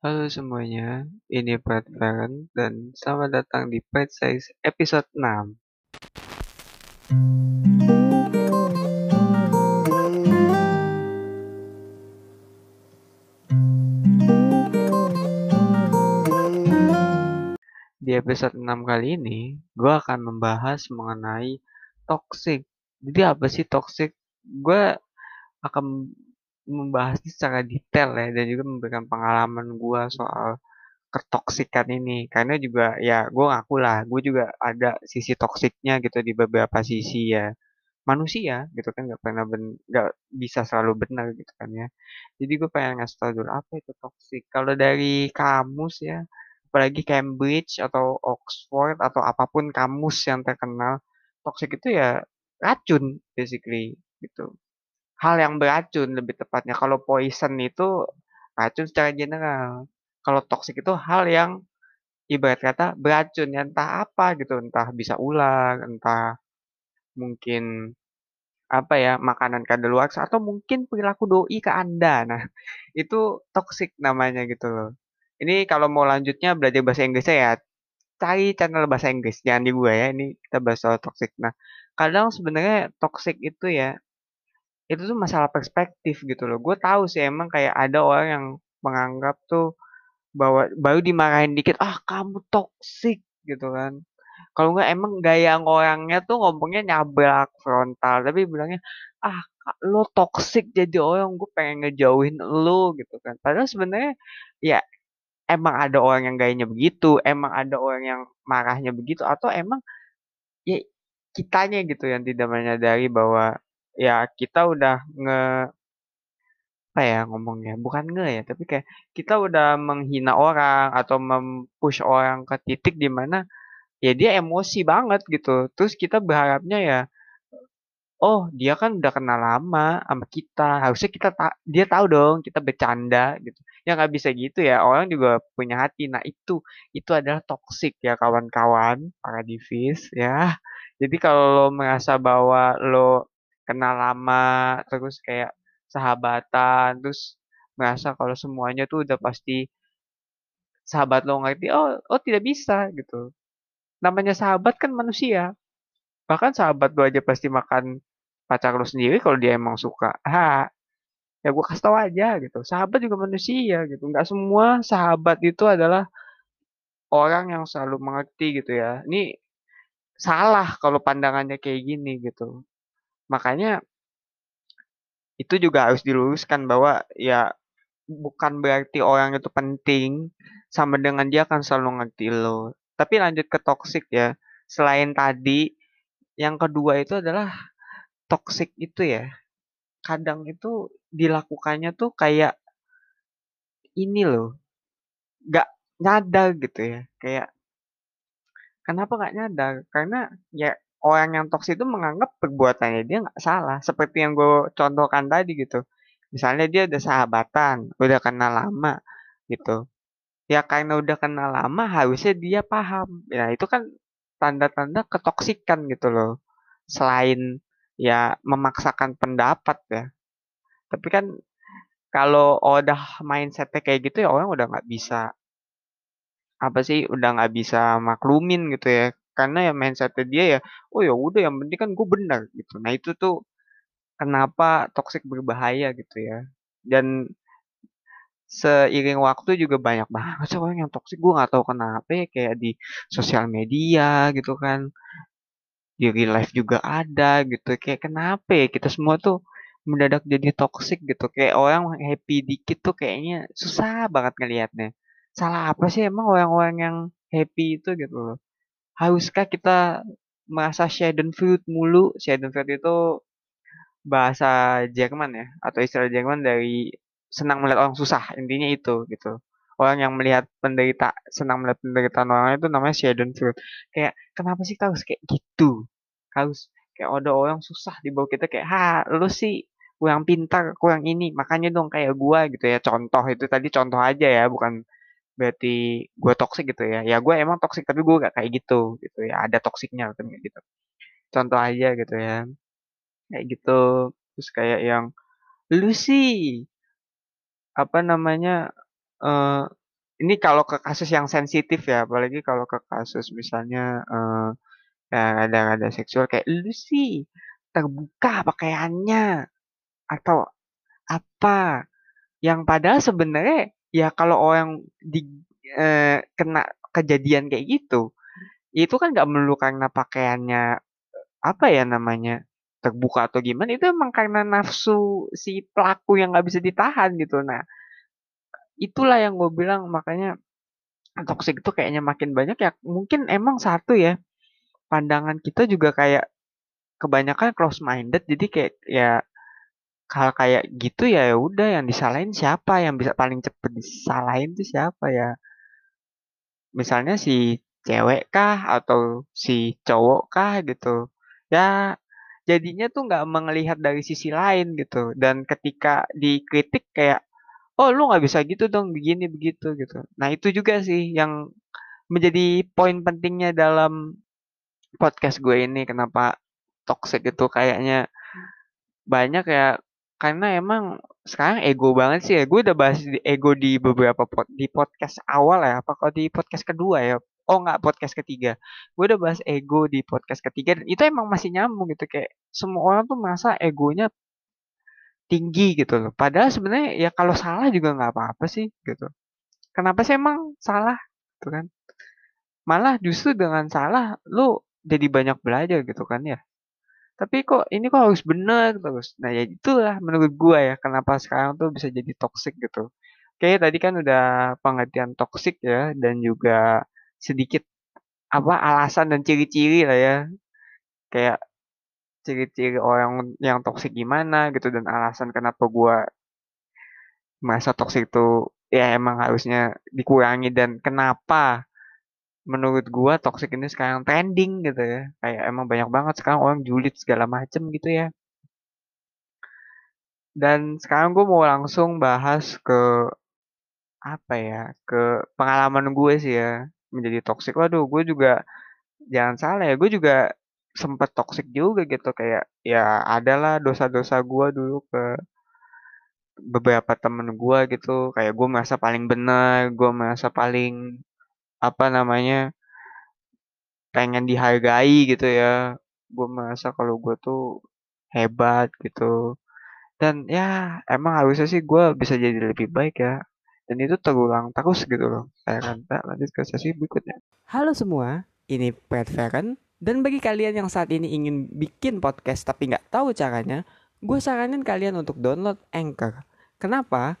Halo semuanya, ini Brad Feren dan selamat datang di Pet Size episode 6. Di episode 6 kali ini, gue akan membahas mengenai toxic. Jadi apa sih toxic? Gue akan membahasnya secara detail ya dan juga memberikan pengalaman gue soal ketoksikan ini. Karena juga ya gue ngaku lah gue juga ada sisi toksiknya gitu di beberapa sisi ya. Manusia gitu kan nggak pernah nggak bisa selalu benar gitu kan ya. Jadi gue pengen ngasih tau dulu apa itu toksik? Kalau dari kamus ya apalagi Cambridge atau Oxford atau apa pun kamus yang terkenal toksik itu ya racun basically gitu hal yang beracun lebih tepatnya. Kalau poison itu racun secara general. Kalau toksik itu hal yang ibarat kata beracun ya entah apa gitu entah bisa ular entah mungkin apa ya makanan kadaluarsa atau mungkin perilaku doi ke anda. Nah itu toksik namanya gitu loh. Ini kalau mau lanjutnya belajar bahasa Inggrisnya ya cari channel bahasa Inggris. Jangan di gue ya ini kita bahas soal toxic. Nah kadang sebenarnya toxic itu ya itu tuh masalah perspektif gitu loh. Gue tahu sih emang kayak ada orang yang menganggap tuh bahwa baru dimarahin dikit ah kamu toxic gitu kan. Kalau nggak emang gaya orangnya tuh ngomongnya nyablak frontal tapi bilangnya ah lo toxic jadi orang gue pengen ngejauhin lo gitu kan. Padahal sebenarnya ya emang ada orang yang gayanya begitu, emang ada orang yang marahnya begitu, atau emang ya kitanya gitu yang tidak menyadari bahwa ya kita udah nge apa ya ngomongnya bukan nge ya tapi kayak kita udah menghina orang atau mempush orang ke titik di mana ya dia emosi banget gitu. Terus kita berharapnya ya oh dia kan udah kenal lama sama kita harusnya kita ta dia tahu dong kita bercanda gitu. Ya nggak bisa gitu ya orang juga punya hati. Nah itu itu adalah toxic ya kawan-kawan para divis ya. Jadi kalau lo merasa bahwa lo kenal lama terus kayak sahabatan terus merasa kalau semuanya tuh udah pasti sahabat lo ngerti oh oh tidak bisa gitu. Namanya sahabat kan manusia. Bahkan sahabat lo aja pasti makan pacar lo sendiri kalau dia emang suka. Ha ya gue kasih tau aja gitu. Sahabat juga manusia gitu. Nggak semua sahabat itu adalah orang yang selalu mengerti gitu ya. Ini salah kalau pandangannya kayak gini gitu makanya itu juga harus diluruskan bahwa ya bukan berarti orang itu penting sama dengan dia akan selalu ngerti lo. Tapi lanjut ke toxic ya. Selain tadi yang kedua itu adalah toxic itu ya. Kadang itu dilakukannya tuh kayak ini loh nggak nyadar gitu ya. Kayak kenapa nggak nyadar? Karena ya orang yang toksik itu menganggap perbuatannya dia nggak salah seperti yang gue contohkan tadi gitu. Misalnya dia udah sahabatan udah kenal lama gitu. Ya karena udah kenal lama harusnya dia paham. Ya itu kan tanda-tanda ketoksikan gitu loh. Selain ya memaksakan pendapat ya. Tapi kan kalau udah mindsetnya kayak gitu ya orang udah nggak bisa apa sih udah nggak bisa maklumin gitu ya karena ya mindsetnya dia ya oh ya udah yang penting kan gue benar gitu. Nah itu tuh kenapa toxic berbahaya gitu ya. Dan seiring waktu juga banyak banget sih orang yang toxic gue nggak tahu kenapa ya kayak di sosial media gitu kan di real life juga ada gitu. Kayak kenapa ya kita semua tuh mendadak jadi toxic gitu. Kayak orang happy dikit tuh kayaknya susah banget ngelihatnya. Salah apa sih emang orang-orang yang happy itu gitu loh haruskah kita merasa Schadenfreude mulu? Schadenfreude itu bahasa Jerman ya atau istilah Jerman dari senang melihat orang susah intinya itu gitu. Orang yang melihat penderita senang melihat penderitaan orang itu namanya Schadenfreude kayak kenapa sih harus kayak gitu? Harus kayak ada orang susah di bawah kita kayak ha lu sih kurang pintar kurang ini makanya dong kayak gua gitu ya. Contoh itu tadi contoh aja ya bukan berarti gua toksik gitu ya. Ya gua emang toksik tapi gua gak kayak gitu gitu ya. Ada toksiknya gitu contoh aja gitu ya. Kayak gitu. Terus kayak yang lu apa namanya uh, ini kalau ke kasus yang sensitif ya, apalagi kalau ke kasus misalnya uh, ya ada-ada seksual kayak lu terbuka pakaiannya atau apa? Yang padahal sebenarnya ya kalau orang di eh, kena kejadian kayak gitu itu kan nggak melulu karena pakaiannya apa ya namanya terbuka atau gimana itu emang karena nafsu si pelaku yang nggak bisa ditahan gitu. Nah itulah yang gue bilang makanya toxic itu kayaknya makin banyak ya mungkin emang satu ya pandangan kita juga kayak kebanyakan close minded jadi kayak ya hal kayak gitu ya ya udah yang disalahin siapa? Yang bisa paling cepet disalahin tuh siapa ya? Misalnya si cewek kah? Atau si cowok kah gitu. Ya jadinya tuh nggak melihat dari sisi lain gitu. Dan ketika dikritik kayak oh lu nggak bisa gitu dong begini begitu gitu. Nah itu juga sih yang menjadi poin pentingnya dalam podcast gue ini kenapa toxic itu kayaknya. Banyak ya karena emang sekarang ego banget sih ya. Gue udah bahas ego di beberapa pod, di podcast awal ya apa kalau di podcast kedua ya. Oh nggak podcast ketiga. Gue udah bahas ego di podcast ketiga dan itu emang masih nyambung gitu kayak semua orang tuh merasa egonya tinggi gitu loh. Padahal sebenarnya ya kalau salah juga nggak apa-apa sih gitu. Kenapa sih emang salah gitu kan? Malah justru dengan salah lu jadi banyak belajar gitu kan ya tapi kok ini kok harus bener terus nah ya itulah menurut gua ya kenapa sekarang tuh bisa jadi toxic gitu. Oke tadi kan udah pengertian toxic ya dan juga sedikit apa alasan dan ciri-ciri lah ya. Kayak ciri-ciri orang yang toxic gimana gitu dan alasan kenapa gua merasa toxic itu ya emang harusnya dikurangi dan kenapa menurut gua toxic ini sekarang trending gitu ya. Kayak emang banyak banget sekarang orang julid segala macem gitu ya. Dan sekarang gue mau langsung bahas ke apa ya, ke pengalaman gue sih ya menjadi toxic. Waduh, gue juga jangan salah ya, gue juga sempet toxic juga gitu kayak ya adalah dosa-dosa gue dulu ke beberapa temen gue gitu kayak gue merasa paling benar gue merasa paling apa namanya pengen dihargai gitu ya. Gue merasa kalau gue tuh hebat gitu. Dan ya emang harusnya sih gue bisa jadi lebih baik ya. Dan itu terulang terus gitu loh. Saya akan lanjut ke sesi berikutnya. Halo semua ini Pat Feren dan bagi kalian yang saat ini ingin bikin podcast tapi nggak tahu caranya gue saranin kalian untuk download Anchor. Kenapa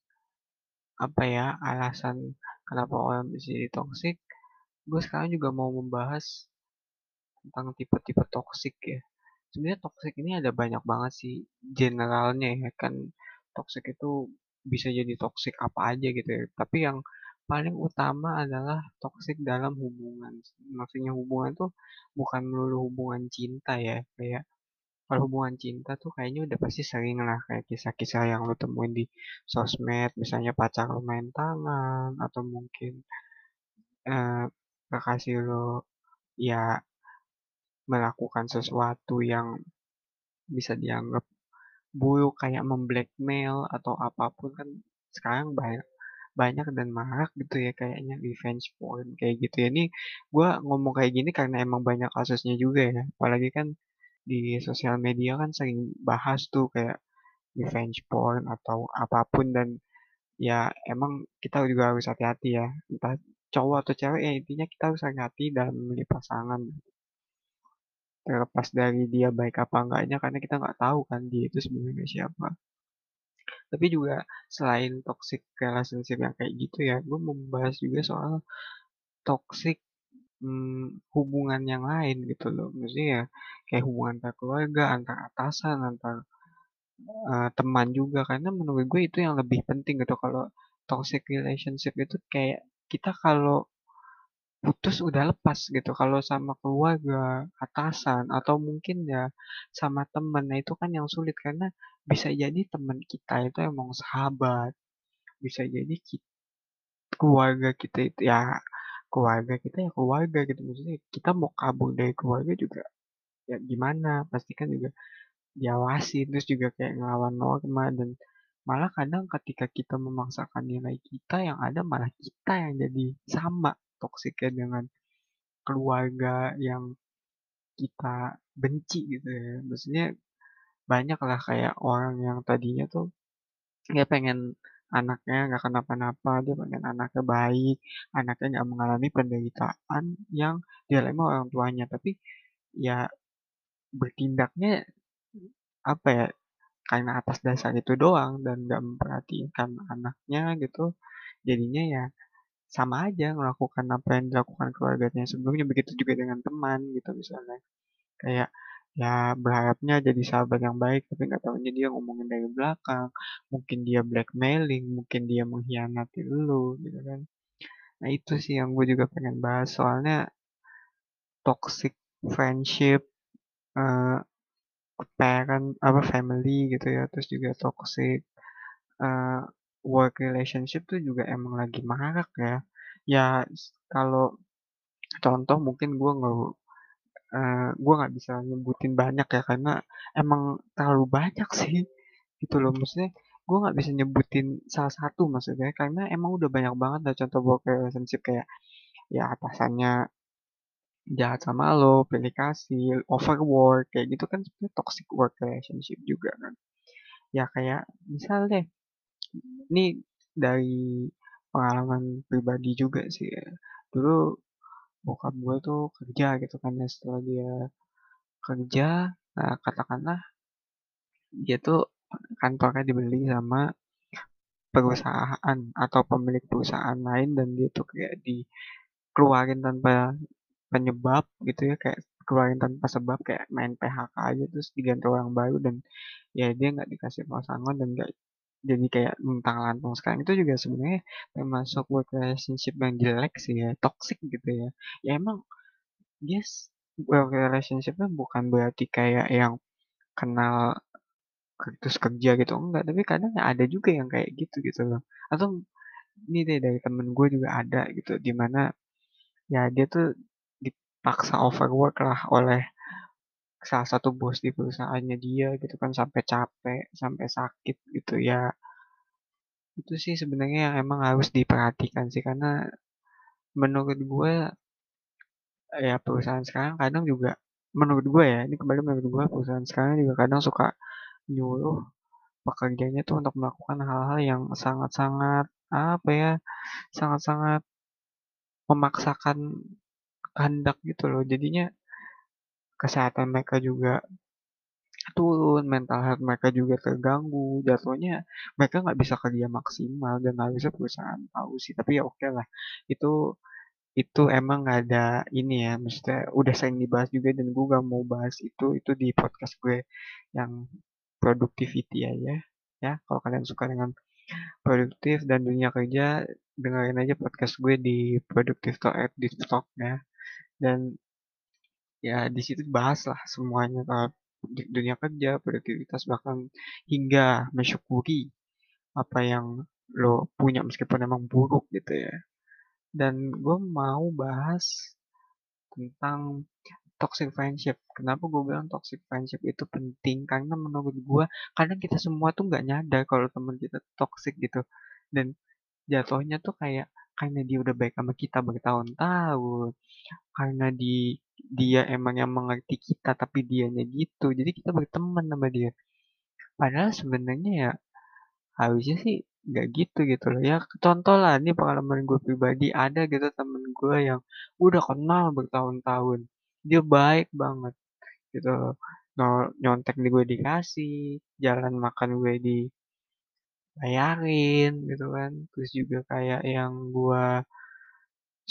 apa ya alasan kenapa orang bisa jadi toxic? Gue sekarang juga mau membahas tentang tipe-tipe toxic ya. Sebenarnya toxic ini ada banyak banget sih generalnya ya kan. Toxic itu bisa jadi toxic apa aja gitu ya. Tapi yang paling utama adalah toxic dalam hubungan. Maksudnya hubungan tuh bukan melulu hubungan cinta ya kayak kalau hubungan cinta tuh kayaknya udah pasti sering lah kayak kisah-kisah yang lo temuin di sosmed misalnya pacar lo main tangan atau mungkin eh, lo ya melakukan sesuatu yang bisa dianggap buruk kayak memblackmail atau apa pun kan sekarang banyak banyak dan marak gitu ya kayaknya revenge porn kayak gitu ya. Ini gue ngomong kayak gini karena emang banyak kasusnya juga ya apalagi kan di sosial media kan sering bahas tuh kayak revenge porn atau apa pun dan ya emang kita juga harus hati-hati ya. Entah cowok atau cewek ya intinya kita harus hati-hati dalam memilih pasangan. Terlepas dari dia baik apa enggaknya karena kita nggak tahu kan dia itu sebenarnya siapa. Tapi juga selain toxic relationship yang kayak gitu ya gue membahas juga soal toxic hmm, hubungan yang lain gitu loh. Maksudnya ya kayak hubungan antar keluarga, antar atasan, antar uh, teman juga. Karena menurut gue itu yang lebih penting gitu. Kalau toxic relationship itu kayak kita kalau putus udah lepas gitu kalau sama keluarga atasan atau mungkin ya sama temen nah itu kan yang sulit karena bisa jadi teman kita itu emang sahabat bisa jadi kita, keluarga kita itu ya keluarga kita ya keluarga gitu. Maksudnya kita mau kabur dari keluarga juga ya gimana? Pasti kan juga diawasi terus juga kayak ngelawan norma dan malah kadang ketika kita memaksakan nilai kita yang ada malah kita yang jadi sama toksiknya dengan keluarga yang kita benci gitu ya. Maksudnya banyak lah kayak orang yang tadinya tuh dia pengen anaknya nggak kenapa-napa dia pengen anaknya baik anaknya nggak mengalami penderitaan yang dialami orang tuanya. Tapi ya bertindaknya apa ya karena atas dasar itu doang dan nggak memperhatikan anaknya gitu jadinya ya sama aja melakukan apa yang dilakukan keluarganya sebelumnya begitu juga dengan teman gitu misalnya. Kayak ya berharapnya jadi sahabat yang baik tapi nggak tahunya dia ngomongin dari belakang. Mungkin dia blackmailing mungkin dia mengkhianati lu gitu kan. Nah itu sih yang gue juga pengen bahas. Soalnya toxic friendship uh, parent apa family gitu ya terus juga toxic uh, work relationship tuh juga emang lagi marak ya. Ya kalau contoh mungkin gue nggak uh, gue nggak bisa nyebutin banyak ya karena emang terlalu banyak sih gitu loh maksudnya gue nggak bisa nyebutin salah satu maksudnya karena emang udah banyak banget lah contoh work relationship kayak ya atasannya jahat sama lo, pilih kasih, overwork, kayak gitu kan sebenarnya toxic work relationship juga kan. Ya kayak misal deh, ini dari pengalaman pribadi juga sih ya. Dulu bokap gue tuh kerja gitu kan ya setelah dia kerja, nah katakanlah dia tuh kantornya dibeli sama perusahaan atau pemilik perusahaan lain dan dia tuh kayak dikeluarin tanpa penyebab gitu ya kayak keluarin tanpa sebab kayak main PHK aja terus diganti orang baru dan ya dia nggak dikasih pasangan dan nggak jadi kayak luntang lantung sekarang. Itu juga sebenarnya termasuk work relationship yang jelek sih ya toxic gitu ya. Ya emang yes work relationshipnya bukan berarti kayak yang kenal terus kerja gitu enggak. Tapi kadang ada juga yang kayak gitu gitu loh. Atau ini deh dari temen gue juga ada gitu di mana ya dia tuh dipaksa overwork lah oleh salah satu bos di perusahaannya dia gitu kan sampai capek sampai sakit gitu ya. Itu sih sebenarnya yang emang harus diperhatikan sih karena menurut gue ya perusahaan sekarang kadang juga menurut gue ya ini kembali menurut gue perusahaan sekarang juga kadang suka nyuruh pekerjanya tuh untuk melakukan hal-hal yang sangat-sangat apa ya sangat-sangat memaksakan kehendak gitu loh. Jadinya kesehatan mereka juga turun mental health mereka juga terganggu jatuhnya mereka nggak bisa kerja maksimal dan harusnya perusahaan tahu sih tapi ya oke lah. Itu itu emang nggak ada ini ya maksudnya udah sering dibahas juga dan gue gak mau bahas itu itu di podcast gue yang productivity aja ya. Kalau kalian suka dengan produktif dan dunia kerja dengerin aja podcast gue di productive talk at di talk ya. Dan ya di situ bahas lah semuanya di dunia kerja produktivitas bahkan hingga mensyukuri apa yang lo punya meskipun emang buruk gitu ya dan gue mau bahas tentang toxic friendship. Kenapa gue bilang toxic friendship itu penting? Karena menurut gue kadang kita semua tuh nggak nyadar kalau teman kita toxic gitu. Dan jatuhnya tuh kayak karena dia udah baik sama kita bertahun-tahun. Karena di dia emang yang mengerti kita tapi dianya gitu. Jadi kita berteman sama dia. Padahal sebenarnya ya harusnya sih nggak gitu gitu loh. Ya contoh lah ini pengalaman gue pribadi. Ada gitu temen gue yang udah kenal bertahun-tahun. Dia baik banget gitu loh. Nyontek di gue dikasih jalan makan gue dibayarin gitu kan. Terus juga kayak yang gue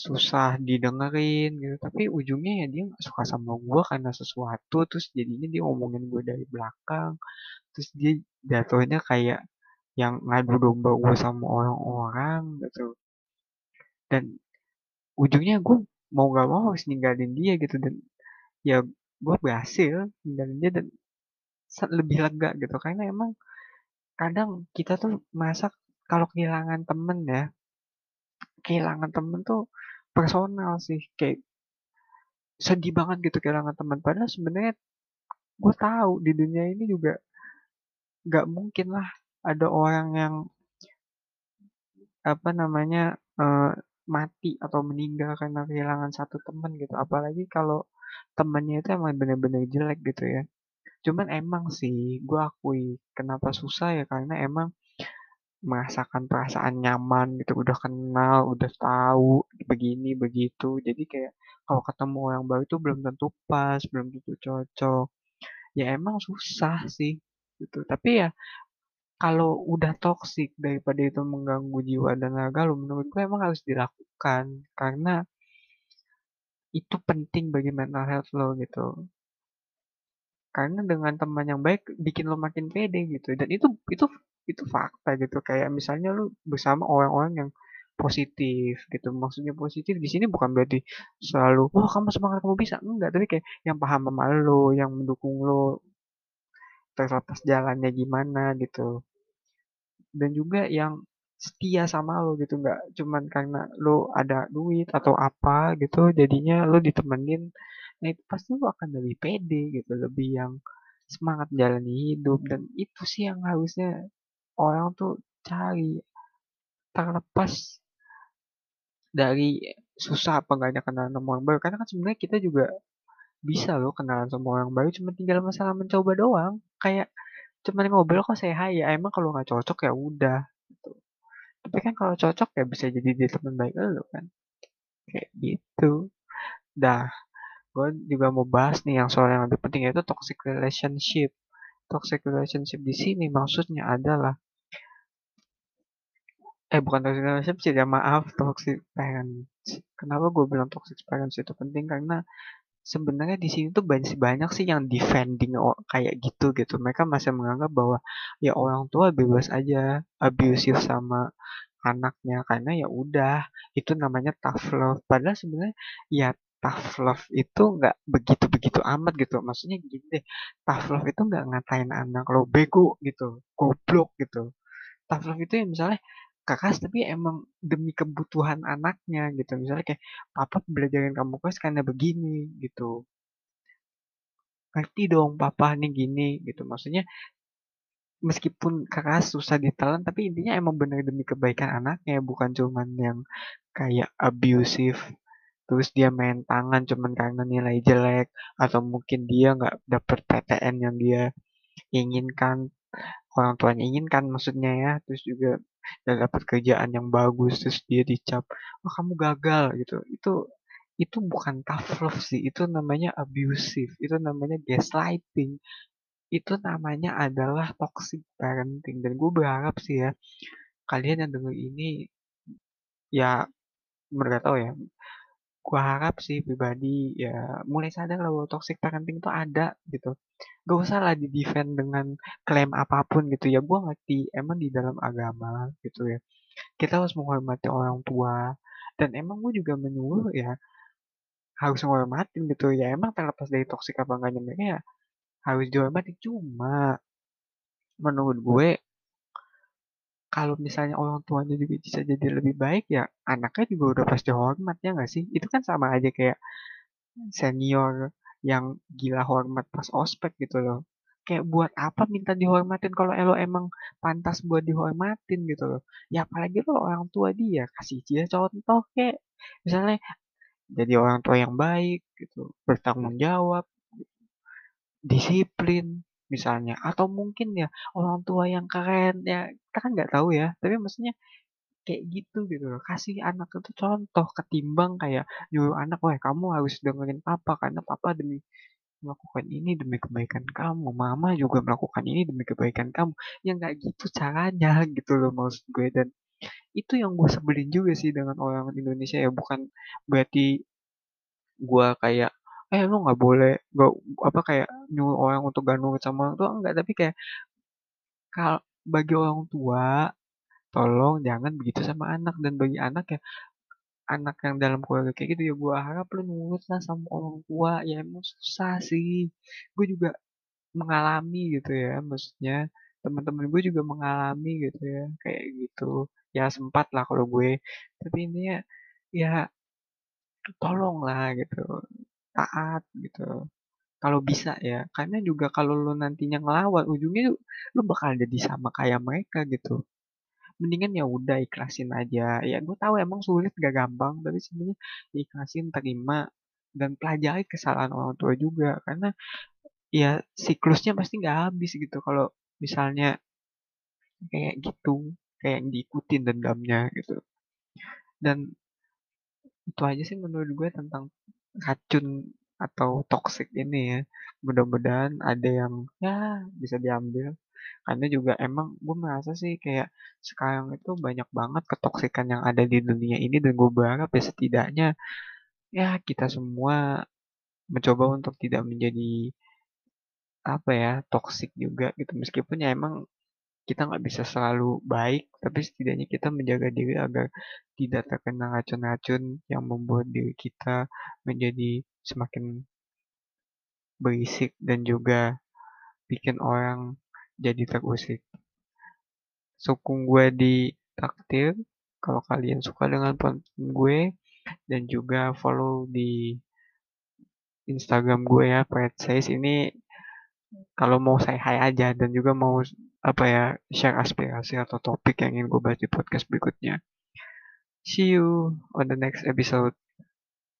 susah didengerin gitu. Tapi ujungnya ya dia nggak suka sama gue karena sesuatu terus jadinya dia ngomongin gue dari belakang. Terus dia jatuhnya kayak yang ngadu domba gue sama orang-orang gitu. Dan ujungnya gue mau gak mau harus ninggalin dia gitu. Dan ya gue berhasil ninggalin dia dan lebih lega gitu. Karena emang kadang kita tuh merasa kalau kehilangan temen ya kehilangan temen tuh personal sih kayak sedih banget gitu kehilangan teman. Padahal sebenarnya gue tahu di dunia ini juga nggak mungkin lah ada orang yang apa namanya uh, mati atau meninggal karena kehilangan satu teman gitu. Apalagi kalau temannya itu emang bener-bener jelek gitu ya. Cuman emang sih gue akui kenapa susah ya karena emang merasakan perasaan nyaman gitu udah kenal udah tahu begini begitu. Jadi kayak kalau ketemu orang baru itu belum tentu pas belum tentu cocok. Ya emang susah sih gitu. Tapi ya kalau udah toksik daripada itu mengganggu jiwa dan raga lo menurut gue emang harus dilakukan. Karena itu penting bagi mental health lo gitu. Karena dengan teman yang baik bikin lo makin pede gitu. Dan itu itu itu fakta gitu. Kayak misalnya lo bersama orang-orang yang positif gitu. Maksudnya positif di sini bukan berarti selalu wah oh, kamu semangat kamu bisa. Enggak tapi kayak yang paham sama lo yang mendukung lo terlepas jalannya gimana gitu. Dan juga yang setia sama lo gitu nggak cuman karena lo ada duit atau apa gitu jadinya lo ditemenin nah itu pasti lo akan lebih pede gitu lebih yang semangat menjalani hidup. Dan itu sih yang harusnya orang tuh cari terlepas dari susah apa enggaknya kenalan sama orang baru. Karena kan sebenarnya kita juga bisa loh kenalan sama orang baru cuma tinggal masalah mencoba doang. Kayak cuman ngobrol kok saya hai ya? Emang kalau nggak cocok ya udah gitu. Tapi kan kalau cocok ya bisa jadi dia teman baik lo kan. Kayak gitu. Dah gue juga mau bahas nih yang soal yang lebih penting yaitu toxic relationship. Toxic relationship di sini maksudnya adalah eh bukan toxic relationship ya maaf toxic parents. Kenapa gue bilang toxic parents itu penting? Karena sebenarnya di sini tuh banyak banyak sih yang defending kayak gitu gitu. Mereka masih menganggap bahwa ya orang tua bebas aja abusive sama anaknya. Karena ya udah itu namanya tough love. Padahal sebenarnya ya tough love itu nggak begitu begitu amat gitu. Maksudnya gini deh tough love itu nggak ngatain anak lo bego gitu. Goblok gitu. Tough love itu ya misalnya keras tapi emang demi kebutuhan anaknya gitu. Misalnya kayak papa belajarin kamu keras karena begini gitu. Ngerti dong papa nih gini gitu. Maksudnya meskipun keras susah ditelan tapi intinya emang bener demi kebaikan anaknya bukan cuman yang kayak abusive terus dia main tangan cuman karena nilai jelek atau mungkin dia nggak dapet PTN yang dia inginkan orang tuanya inginkan maksudnya ya terus juga dan dapat kerjaan yang bagus terus dia dicap oh kamu gagal gitu. Itu itu bukan tough love sih itu namanya abusive itu namanya gaslighting. Itu namanya adalah toxic parenting dan gue berharap sih ya kalian yang denger ini ya mereka tahu ya gue harap sih pribadi ya mulai sadar bahwa toxic parenting itu ada gitu. Gak usah lah di defend dengan klaim apa pun gitu ya. Gue ngerti emang di dalam agama gitu ya kita harus menghormati orang tua. Dan emang gue juga menyuruh ya harus menghormatin gitu ya. Emang terlepas dari toksik apa enggaknya mereka ya harus dihormati. Cuma menurut gue kalau misalnya orang tuanya juga bisa jadi lebih baik ya anaknya juga udah pasti hormat ya nggak sih? Itu kan sama aja kayak senior yang gila hormat pas ospek gitu loh. Kayak buat apa minta dihormatin kalau elo emang pantas buat dihormatin gitu loh? Ya apalagi lo orang tua dia kasih dia contoh kayak misalnya jadi orang tua yang baik gitu bertanggung jawab disiplin misalnya atau mungkin ya orang tua yang keren ya kita kan nggak tahu ya tapi maksudnya kayak gitu gitu loh kasih anak itu contoh ketimbang kayak nyuruh anak wah kamu harus dengerin papa karena papa demi melakukan ini demi kebaikan kamu mama juga melakukan ini demi kebaikan kamu. Ya nggak gitu caranya gitu loh maksud gue dan itu yang gue sebelin juga sih dengan orang Indonesia ya bukan berarti gue kayak eh lu nggak boleh gak, apa kayak nyuruh orang untuk gak sama orang tua enggak tapi kayak kalau bagi orang tua tolong jangan begitu sama anak. Dan bagi anak ya anak yang dalam keluarga kayak gitu ya gue harap lu nurut lah sama orang tua. Ya emang susah sih. Gue juga mengalami gitu ya maksudnya teman-teman gue juga mengalami gitu ya kayak gitu. Ya sempat lah kalau gue. Tapi ini ya tolong lah gitu taat gitu. Kalau bisa ya karena juga kalau lu nantinya ngelawan ujungnya lu bakal jadi sama kayak mereka gitu. Mendingan ya udah ikhlasin aja. Ya gue tahu emang sulit gak gampang tapi sebenarnya ikhlasin terima dan pelajari kesalahan orang tua juga. Karena ya siklusnya pasti nggak habis gitu. Kalau misalnya kayak gitu kayak yang diikutin dendamnya gitu. Dan itu aja sih menurut gue tentang racun atau toxic ini ya. Mudah-mudahan ada yang ya bisa diambil. Karena juga emang gue merasa sih kayak sekarang itu banyak banget ketoksikan yang ada di dunia ini dan gue berharap ya setidaknya ya kita semua mencoba untuk tidak menjadi apa ya toksik juga gitu. Meskipun ya emang kita nggak bisa selalu baik tapi setidaknya kita menjaga diri agar tidak terkena racun-racun yang membuat diri kita menjadi semakin berisik dan juga bikin orang jadi terusik. Sukung gue di traktir kalau kalian suka dengan konten gue dan juga follow di Instagram gue ya Fred Says ini kalau mau saya hai aja dan juga mau apa ya share aspirasi atau topik yang ingin gue bahas di podcast berikutnya. See you on the next episode.